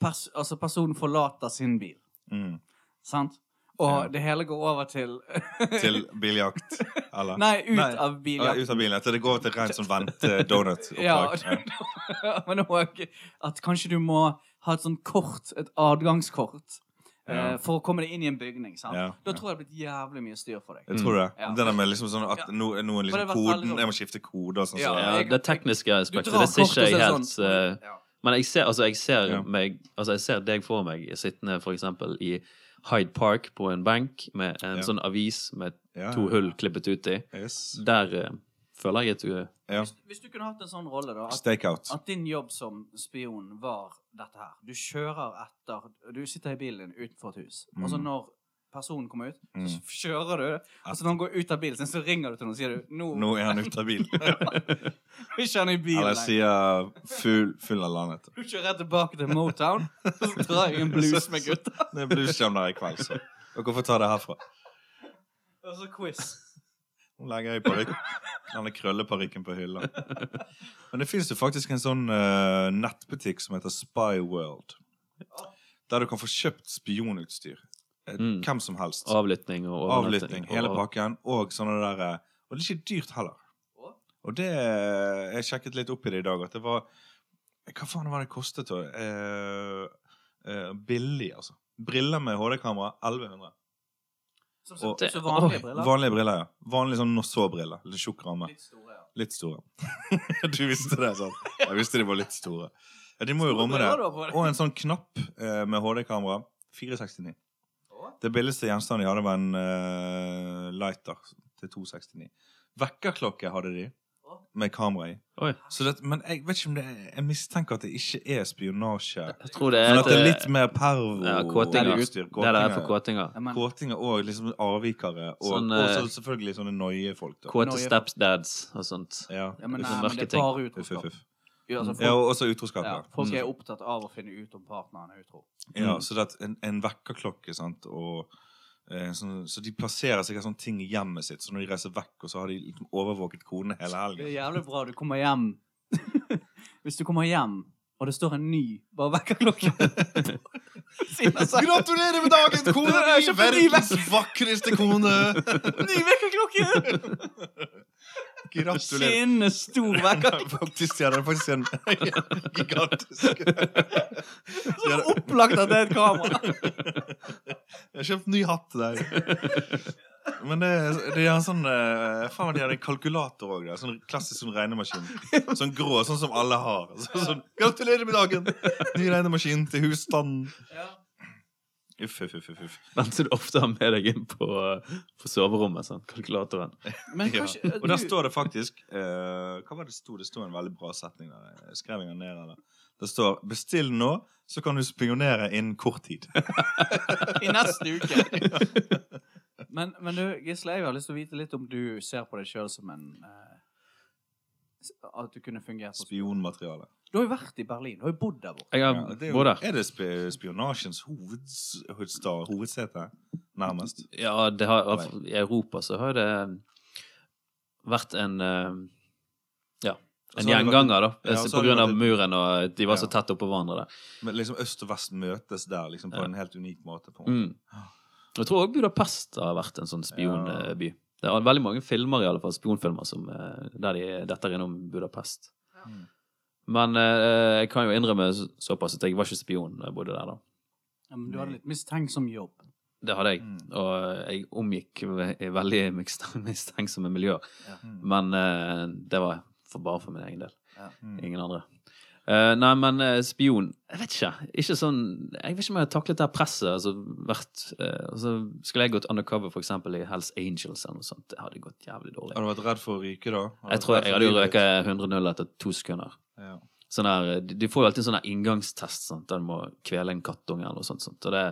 S1: pers, altså personen forlater sin bil,
S2: Mm.
S1: sant? Og
S2: Ja.
S1: det hele går over til <laughs>
S2: Til biljakt, eller?
S1: Nei, ut
S2: Nei.
S1: av
S2: Ja,
S1: biljakten.
S2: ut av bilen. Til det går over til rent sånn vente-donut-oppdrag.
S1: Ja, <laughs> men òg at kanskje du må ha et sånt kort, et adgangskort,
S2: Ja.
S1: eh, for å komme deg inn i en bygning. sant?
S2: Ja,
S1: Da tror jeg det har blitt jævlig mye styr for deg.
S2: Jeg tror det.
S1: Ja.
S2: Det der med liksom sånn at nå, nå er liksom koden
S1: sånn-
S2: Jeg må skifte kode og sånn.
S1: Ja,
S2: så-
S3: Ja, det tekniske aspektet, det ser ikke jeg
S1: så det
S3: helt
S1: sånn- uh,
S3: Men jeg ser, altså, jeg ser
S2: Ja.
S3: meg Altså, jeg ser deg for meg sittende for eksempel i Hyde Park på en benk med en
S2: Ja.
S3: sånn avis med
S2: Ja,
S3: to hull klippet ut i.
S2: Yes.
S3: Der eh, føler jeg at du er
S2: Ja.
S1: Hvis, hvis du kunne hatt en sånn rolle, da, at, at din jobb som spion var dette her Du kjører etter Du sitter i bilen din utenfor et hus, og så
S2: Mm.
S1: når personen kommer ut,
S2: Mm.
S1: så kjører du. Og så når han går ut av bilen, så ringer du til noen og sier du, nå,
S2: Nå er han ute av bilen. <laughs>
S1: ikke han i bilen
S2: Eller sier full, full av landet.
S1: Du kjører rett tilbake til Motown, og så drar jeg en blues med <laughs> gutta.
S2: Det er bluesjam der i kveld, så dere får ta det herfra.
S1: Og så quiz.
S2: Nå legger jeg parykk. <laughs> denne krølleparykken på hylla. Men det fins jo faktisk en sånn eh, nettbutikk som heter Spy World. Der du kan få kjøpt spionutstyr. Eh,
S3: Mm.
S2: Hvem som helst.
S3: avlytting og overnatting.
S2: Avlytting, hele
S3: og-
S2: pakken, og sånne der eh, Og det er ikke dyrt heller. Og det Jeg sjekket litt opp i det i dag, at det var Hva faen var det kostet, da? Eh, eh, billig, altså. Briller med HD-kamera 1100.
S1: Så, sagt,
S2: Og-
S1: så vanlige briller.
S2: Vanlige briller, ja. Vanlige sånn Nosso-briller. Litt tjukk ramme.
S1: Litt store, ja.
S2: Litt store. <laughs> du visste det, sant? Jeg visste de var litt store. Ja, de må jo romme det. Og en sånn knapp eh, med HD-kamera. 469. Det billigste gjenstanden de hadde, var en uh, lighter til 269. Vekkerklokke hadde de, med kamera i. Så det, men jeg vet ikke om det er, Jeg mistenker at det ikke er spionasje.
S3: Jeg tror det er,
S2: Men at det er litt mer pervo.
S3: ja, kåtinger.
S2: utstyr.
S3: Det er det for kåtinger.
S1: Ja,
S2: Kåtinger og liksom avvikere. Og,
S3: Sånn,
S2: og
S3: eh,
S2: så selvfølgelig sånne noie-folk. da.
S3: Kåte
S1: Nå
S3: stepdads og sånt.
S2: Ja.
S1: ja, men, nei, men det er bare utroskap.
S2: uff, uff.
S1: Ja, altså, folk,
S2: og også utroskap.
S1: ja,
S2: Ja.
S1: folk er
S2: Mm.
S1: opptatt av å finne ut om partneren er utro.
S2: Ja,
S3: Mm.
S2: så det er en, en vekkerklokke, sant, og sånn, Så de plasserer sikkert sånne ting i hjemmet sitt, så når de reiser vekk, og så har de liksom overvåket konene hele
S1: Det er jævlig bra. Du kommer hjem <laughs> Hvis du kommer hjem, og det står en ny bare vekkerklokke. <laughs>
S2: Gratulerer med dagen, kone!
S1: Ny
S2: Verdens vakreste kone! <laughs>
S1: Ny vekkerklokke!
S2: Gratulerer.
S1: Skinnende stor <laughs> vekkerklokke.
S2: Faktisk, ja, det er faktisk en gigantisk
S1: Så opplagt at det er et kamera.
S2: Jeg har kjøpt ny hatt deg. Men det, det er en sånn eh, Faen, de hadde en kalkulator òg. Sånn klassisk sånn regnemaskin. Sånn grå, sånn som alle har. Så, sånn, Gratulerer med dagen! Ny regnemaskin til husstanden. Uff, uff, uff. uff, uff.
S3: Den som du ofte har med deg inn på, på soverommet. Sånn, kalkulatoren.
S1: Men
S2: Ja. Og der står det faktisk eh, Hva var det sto? Det sto en veldig bra setning der. Jeg skrev den ned. Eller. Det står 'Bestill nå, så kan du spionere innen kort tid'. <laughs>
S1: I neste uke. <laughs> Men, men du, Gisle, jeg har lyst til å vite litt om du ser på deg sjøl som en eh, At du kunne fungert som
S2: Spionmateriale.
S1: Du har jo vært i Berlin. Du har jo bodd der borte.
S3: Jeg har
S2: Ja, det er, jo,
S3: der.
S2: er det spi spionasjens hoveds, hovedstad, hovedsete? Nærmest.
S3: Ja, det har, i Europa så har det vært en eh, Ja. En gjenganger, da.
S2: Ja,
S3: på grunn av muren, og de var så tett oppå hverandre der.
S2: Men liksom øst og vest møtes der liksom på
S3: Ja.
S2: en helt unik måte. på en måte.
S3: Mm. Jeg tror òg Budapest har vært en sånn spionby. Det er veldig mange filmer, i alle fall, spionfilmer, som, eh, der de detter innom Budapest.
S2: Ja.
S3: Men eh, jeg kan jo innrømme såpass at jeg var ikke spion da jeg bodde der, da.
S1: Ja, men du hadde litt mistenksom jobb.
S3: Det hadde jeg.
S2: Mm.
S3: Og jeg omgikk i veldig <laughs> mist- mistenksomme miljøer.
S1: Ja.
S2: Mm.
S3: Men eh, det var for bare for min egen del.
S1: Ja.
S2: Mm.
S3: Ingen andre. Eh, nei, men uh, spion Jeg vet ikke. Ikke sånn Jeg vet ikke om jeg har taklet det presset. Altså, vært, uh, altså, skulle jeg gått undercover for eksempel i Hells Angels eller noe sånt, det hadde gått jævlig dårlig.
S2: Har du vært redd for å ryke, da? Hadde
S3: Jeg tror jeg,
S2: jeg
S3: hadde jo røket 100-0 etter to sekunder.
S2: Ja.
S3: Sånn der, de, de får jo alltid en sånn inngangstest sant, der du må kvele en kattunge eller noe sånt. sånt. Og det,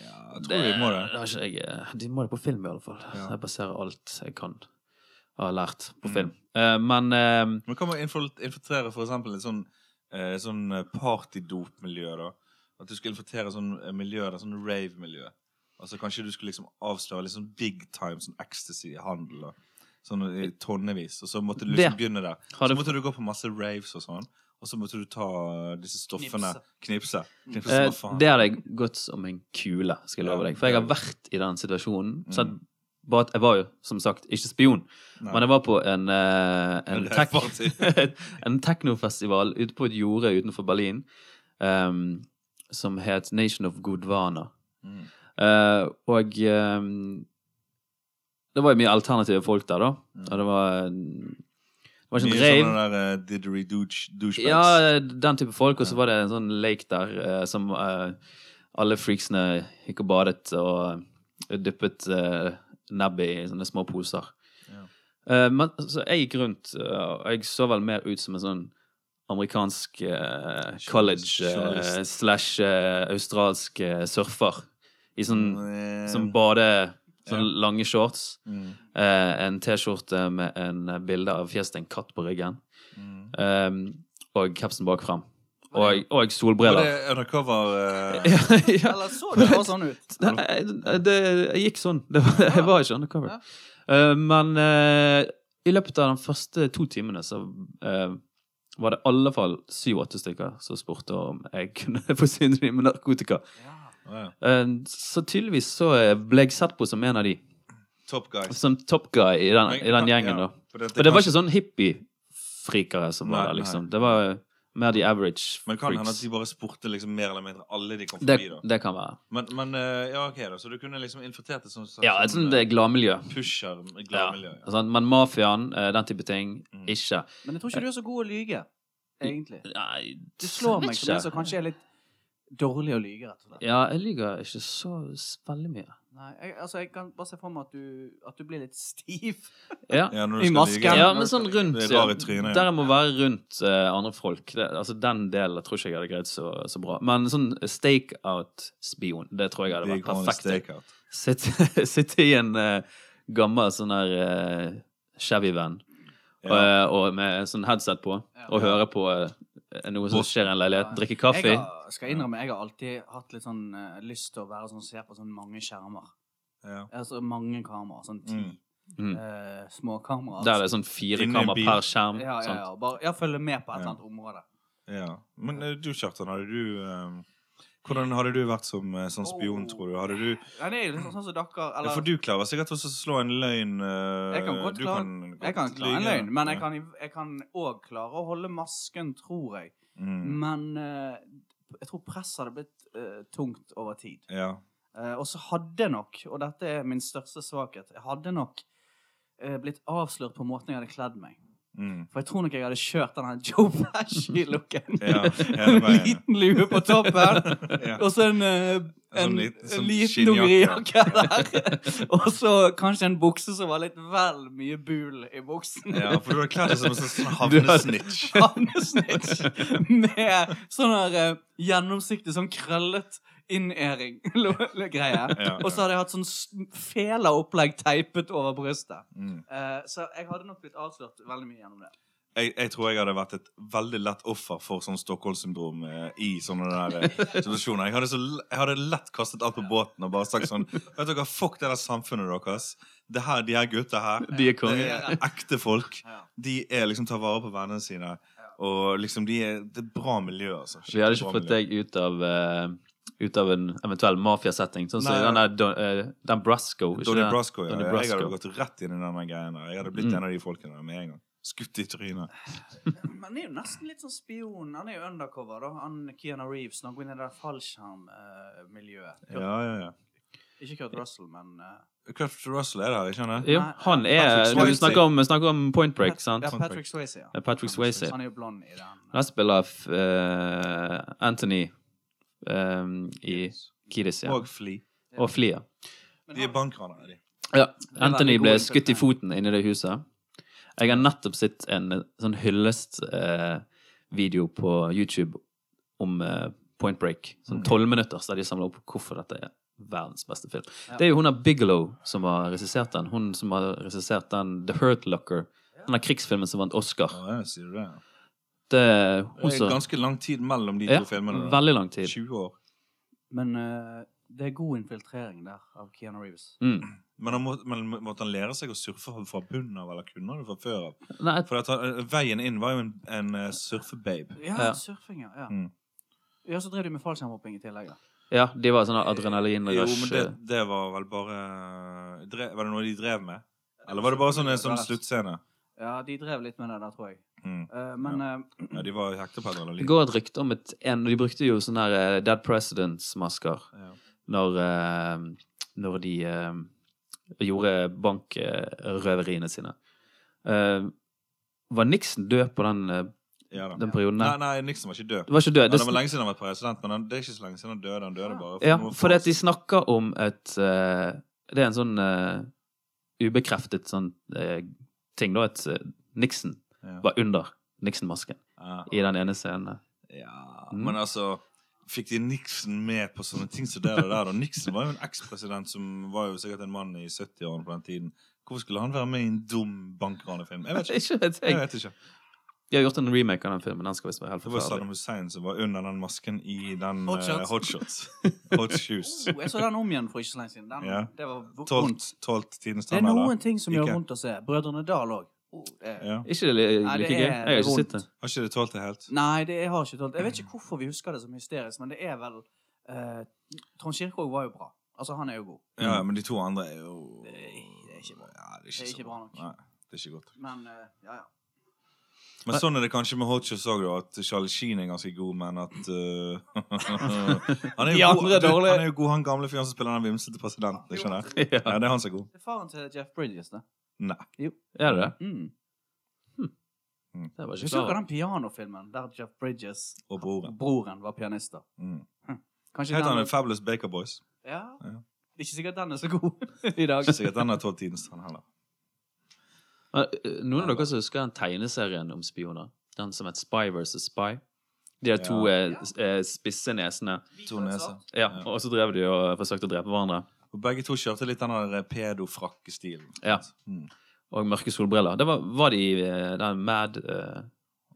S2: ja, jeg tror vi må det.
S3: det jeg, de må det på film, i alle fall.
S2: Ja.
S3: Jeg baserer alt jeg kan har lært på
S2: Mm.
S3: film. Eh, men
S2: Men kan man infiltrere for eksempel en sånn, eh, sånn partydopmiljø, partydop-miljø, da? At du skulle infiltrere sånn eh, miljø, da, sånn rave-miljø. Altså Kanskje du skulle liksom avsløre sånn big time sånn ecstasy-handel. Sånn i tonnevis. Og så måtte du liksom
S3: Det
S2: begynne der. Så måtte du gå på masse raves og sånn. Og så måtte du ta eh, disse stoffene.
S1: Knipse.
S2: Knipse. Knipse
S3: Eh, det hadde jeg gått som en kule, skal jeg love deg. For jeg har vært i den situasjonen. Så
S2: Mm.
S3: Bare at jeg var jo, som sagt, ikke spion.
S2: Nei.
S3: Men jeg var på en, uh, en, tek <laughs> en teknofestival ute på et jorde utenfor Berlin um, som het Nation of Godvana.
S2: Mm.
S3: Uh, og um, det var jo mye alternative folk der, da.
S2: Mm.
S3: Og det var Det var ikke en rave.
S2: sånne der uh, didgery douche, douchebags.
S3: Ja, den type folk. Og så var det en sånn lake der uh, som uh, alle freaksene gikk og badet og eh, dyppet uh, nebbet i sånne små poser.
S2: Ja.
S3: Uh, men så jeg gikk rundt, eh, og jeg så vel mer ut som en sånn amerikansk uh, college slash australsk surfer. I sånn
S2: Mm,
S3: som bade Sånne lange shorts.
S2: mm,
S3: en T-skjorte med en bilde av fjeset til en katt på ryggen.
S2: mm.
S3: Um, og capsen bak fram. Og, og
S2: Var
S3: solbriller.
S2: det undercover <laughs> uh...
S3: ja,
S1: Eller så det bare sånn ut? <laughs>
S3: Nei, det, det gikk sånn. Det var, <laughs> jeg var ikke undercover.
S1: Ja.
S3: Uh, men uh, i løpet av de første to timene så uh, var det i alle fall syv-åtte stykker som spurte om jeg kunne forsyne dem med narkotika.
S1: Ja.
S3: Uh, så tydeligvis så ble jeg sett på som en av de.
S2: Top guys.
S3: Som top guy i den, i den gjengen,
S2: ja,
S3: da.
S2: for det-
S3: For det var ikke sånn hippie-frikere som var der,
S2: nei.
S3: liksom. Det var mer de average
S2: Men kan hende at de bare spurte liksom mer eller mindre alle de kom
S3: Det,
S2: forbi, da.
S3: det kan være.
S2: Men, men eh, ja, ok, da. Så du kunne liksom infiltrert et sånt slags
S3: Ja, et
S2: sånn,
S3: sånt eh, gladmiljø.
S2: pusher, gladmiljø. Ja.
S3: Ja. men mafiaen, den type ting,
S2: Mm.
S3: ikke.
S1: Men jeg tror ikke du er så god å lyge, egentlig.
S3: Nei,
S1: Du slår meg som en som kanskje er litt dårlig å lyge, rett og slett.
S3: Ja, jeg lyver ikke så veldig mye.
S1: Nei, jeg, altså, jeg kan bare se for meg at du, at du blir litt stiv.
S3: Ja, <laughs>
S2: Ja,
S1: I masken.
S2: lyge.
S3: ja men sånn rundt ja. Der jeg må være rundt eh, andre folk. Det, altså Den delen tror ikke jeg hadde greid så, så bra. Men sånn stakeout-spion, det tror jeg hadde vært perfekt. Sitte, <laughs> sitte i en eh, gammel sånn der uh, Chevy-van
S2: Ja.
S3: eh, og med sånn headset på,
S1: Ja.
S3: og høre på eh, noe som skjer i en leilighet. Drikke kaffe.
S1: Jeg har, skal innrømme, jeg har alltid hatt litt sånn uh, lyst til å være sånn som ser på sånn mange skjermer.
S2: Ja.
S1: Altså mange kameraer. Sånn ti
S2: Mm.
S3: Mm.
S1: eh, små kameraer.
S3: Der er det sånn fire
S2: Inni en
S3: kamera
S2: bil.
S3: per skjerm.
S1: ja, ja, ja. Bare ja, følge med på et
S2: Ja.
S1: eller annet område.
S2: ja. Men eh, du, Kjartan, hadde du eh, Hvordan hadde du vært som eh, sånn spion, tror du? Hadde du
S1: Ja, det er litt sånn som dere
S2: ja, For du klarer sikkert også å slå en løgn Uh,
S1: Jeg kan godt klare- jeg kan klare en løgn, men jeg kan, kan òg klare å holde masken, tror jeg.
S2: mm.
S1: Men uh, jeg tror presset hadde blitt uh, tungt over tid.
S2: Ja.
S1: Og så hadde nok, og dette er min største svakhet, jeg hadde nok blitt avslørt på måten jeg hadde kledd meg.
S2: Mm.
S1: For jeg tror nok jeg hadde kjørt den <laughs> Joe Pesci-looken.
S2: Ja,
S1: en liten lue på toppen, <laughs>
S2: ja.
S1: og så en, eh,
S2: En sånn
S1: en, en
S2: sånn
S1: liten
S2: skinnjakke.
S1: der. <laughs> og så kanskje en bukse som var litt vel mye bul i buksen.
S2: ja, for du hadde kledd deg som en sånn
S3: hadde-
S2: havnesnitch.
S1: Havnesnitch med sånn her eh, gjennomsiktig, sånn krøllet innæring-greie. <laughs>
S2: Ja,
S1: Og så hadde jeg hatt sånn s- fela-opplegg teipet over brystet.
S2: Mm.
S1: Uh, så jeg hadde nok blitt avslørt veldig mye gjennom det.
S2: Jeg, jeg tror jeg hadde vært et veldig lett offer for sånn Stockholm-syndrom eh, i sånne der eh, <laughs> situasjoner. Jeg hadde, så, jeg hadde lett kastet alt på båten og bare sagt sånn Vet dere, fuck det der samfunnet deres. Det her, De her gutta her,
S3: De er
S2: det
S3: konge.
S2: er ekte folk.
S1: Ja.
S2: De er liksom tar vare på vennene sine. Og liksom, de er, det er bra miljø, altså.
S3: Vi hadde ikke fått
S2: miljø.
S3: deg ut av eh, ut av en eventuell mafiasetting. Sånn som den der Don, uh, Den Brasco.
S2: Donnie? Brasco, ja.
S3: Donnie
S2: Jeg hadde gått rett inn i denne greia der. Jeg hadde blitt
S3: Mm.
S2: en av de folkene der med en gang. Skutt i trynet.
S1: Men han er jo nesten litt sånn spion. Han er jo undercover, da. Han Keanu Reeves når han går inn i det der fallskjermmiljøet.
S2: Ja, ja, ja.
S1: Ikke Kurt Russell, men uh...
S2: Kurt Russell er der, ikke sant?
S3: Jo, han er vi snakker om, snakker om Point Break, sant?
S1: Ja, Patrick Swayze, ja.
S3: Patrick Swayze.
S1: Han er jo blond i den.
S3: Han spiller uh, Anthony eh, i Kiris. ja.
S2: Og Flea.
S3: Og Fli,
S1: ja.
S2: De er bankranere, de.
S3: Ja. Anthony ble skutt i foten inni det huset. Jeg har nettopp sett en eh, sånn hyllest-video på YouTube om eh, Point Break. Sånn tolv minutters der de samler opp hvorfor dette er verdens beste film.
S1: Ja.
S3: Det er jo hun av Bigelow som har regissert den. Hun som har regissert den The Hurt Locker. Den der krigsfilmen som vant Oscar.
S2: Ja, jeg sier det.
S3: Det hun
S2: Det er
S3: som
S2: ganske lang tid mellom de
S3: ja,
S2: to filmene. da.
S3: Veldig lang tid.
S2: 20 år.
S1: Men uh, det er god infiltrering der av Keanu Reeves.
S3: Mm. <clears throat>
S2: Men, han må, men måtte han lære seg å surfe fra bunnen av, eller kunne han det fra før av?
S3: Nei,
S2: For at han, veien inn var jo en, en uh, surfebabe.
S1: Ja,
S3: Ja.
S1: surfing, ja. ja.
S2: Mm.
S1: Ja, så drev de med fallskjermhopping i tillegg. da.
S3: ja, de var sånn
S2: Jo, men det, det var vel bare drev, Var det noe de drev med? Eller var det bare sånn en sånn sluttscene?
S1: Ja, de drev litt med det der, tror jeg.
S2: Mm.
S1: Uh, men eh,
S2: Ja, de var hekta på
S3: Det går et rykte om et en, De brukte jo sånne her, eh, Dead Presidents-masker
S2: Ja.
S3: når, uh, når de eh, gjorde bankrøveriene sine. Eh, var Nixon død på den,
S2: Ja, da.
S3: den perioden?
S2: Nei,
S3: der?
S2: nei, Nixon var ikke død.
S3: Det var ikke død. Det,
S2: det var lenge siden han var president, men han, det er ikke så lenge siden han døde. Han døde bare
S3: ja, for
S2: det
S3: at de snakker om et Det er en sånn ubekreftet sånn ting, da, at eh, Nixon
S2: Ja.
S3: var under Nixon-masken
S2: ah,
S3: i den ene scenen.
S2: Ja,
S3: Mm.
S2: men altså Fikk de Nixon med på sånne ting som det der? og Nixon var jo en ekspresident som var jo sikkert en mann i 70-årene på den tiden. Hvorfor skulle han være med i en dum bankranefilm? Jeg vet ikke. <laughs> Jeg. vet ikke.
S3: De har gjort en remake av den filmen. Den skal visst være helt forferdelig.
S2: Det var. Saddam Hussein som var under den masken i den
S1: Hot
S2: Uh,
S1: shots.
S2: Hot <laughs> Hot Shoes.
S1: oh, jeg så den om igjen for ikke så lenge siden. Den,
S2: yeah.
S1: Det var vondt.
S2: tolvt tidens
S1: Det er noen
S2: eller?
S1: ting som
S2: Ikke.
S1: gjør vondt å se. Brødrene Dal òg. Oh, det-
S2: Ja.
S3: Ikke det li-
S1: Nei, det
S3: like gøy? Jeg har ikke sett det.
S2: Har ikke det tålt det helt?
S1: Nei, det jeg har ikke tålt Jeg vet ikke hvorfor vi husker det som hysterisk, men det er vel uh, Trond Kirkvaag var jo bra. Altså, han er jo god.
S2: Ja, men de to andre er jo
S1: Det er, det er ikke bra.
S2: Ja, det er ikke,
S1: Det er ikke bra nok.
S2: Nei, det er ikke godt.
S1: Men uh, ja, ja.
S2: Men sånn er det kanskje med Shots òg, at Charlie Sheen er ganske god, men at uh, <laughs> han, er jo
S1: er
S2: god,
S1: dårlige.
S2: han er jo god, han gamle fyren som spiller den vimsete presidenten. Skjønner jeg?
S3: Ja.
S2: Ja, det er han som er god.
S1: Det er faren til Jeff Bridges, det.
S2: Nei. Jo.
S3: Er det det?
S1: Mm.
S3: Det var ikke
S1: så
S3: klar.
S1: den pianofilmen der Jeff Bridges
S2: Og broren.
S1: broren var pianister.
S2: Mm.
S1: Kanskje
S2: Heter han
S1: den
S2: Fabulous Baker Boys?
S1: Ja.
S2: Ja.
S1: Ikke sikkert den er så god i dag.
S2: Ikke sikkert den <laughs> har tålt tidens tann heller.
S3: Men, eh, Noen av dere som husker den tegneserien om spioner? Den som het Spy versus Spy? De der to
S2: Ja.
S3: eh, eh, spisse nesene.
S2: To neser.
S3: Ja, Og så drev de og forsøkte å drepe hverandre.
S2: Og begge to kjørte litt den der pedofrakkestilen.
S3: Ja.
S2: Mm.
S3: Og mørke solbriller. Det var, var de i eh, den Mad eh,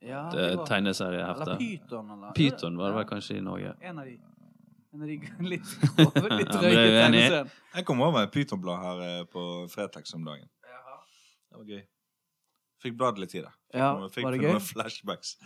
S1: Ja, tegneserieheftet. Eller? Pyton, eller
S3: Pyton var det vel kanskje i Norge.
S1: En av de En av de <laughs> litt, litt
S3: Ja,
S1: drøye tegneseriene.
S2: Jeg kom over et pytonblad her eh, på Fretex om dagen. Det var gøy. Fikk bladd litt i det.
S1: Ja,
S2: Fikk
S1: var det
S2: noen flashbacks.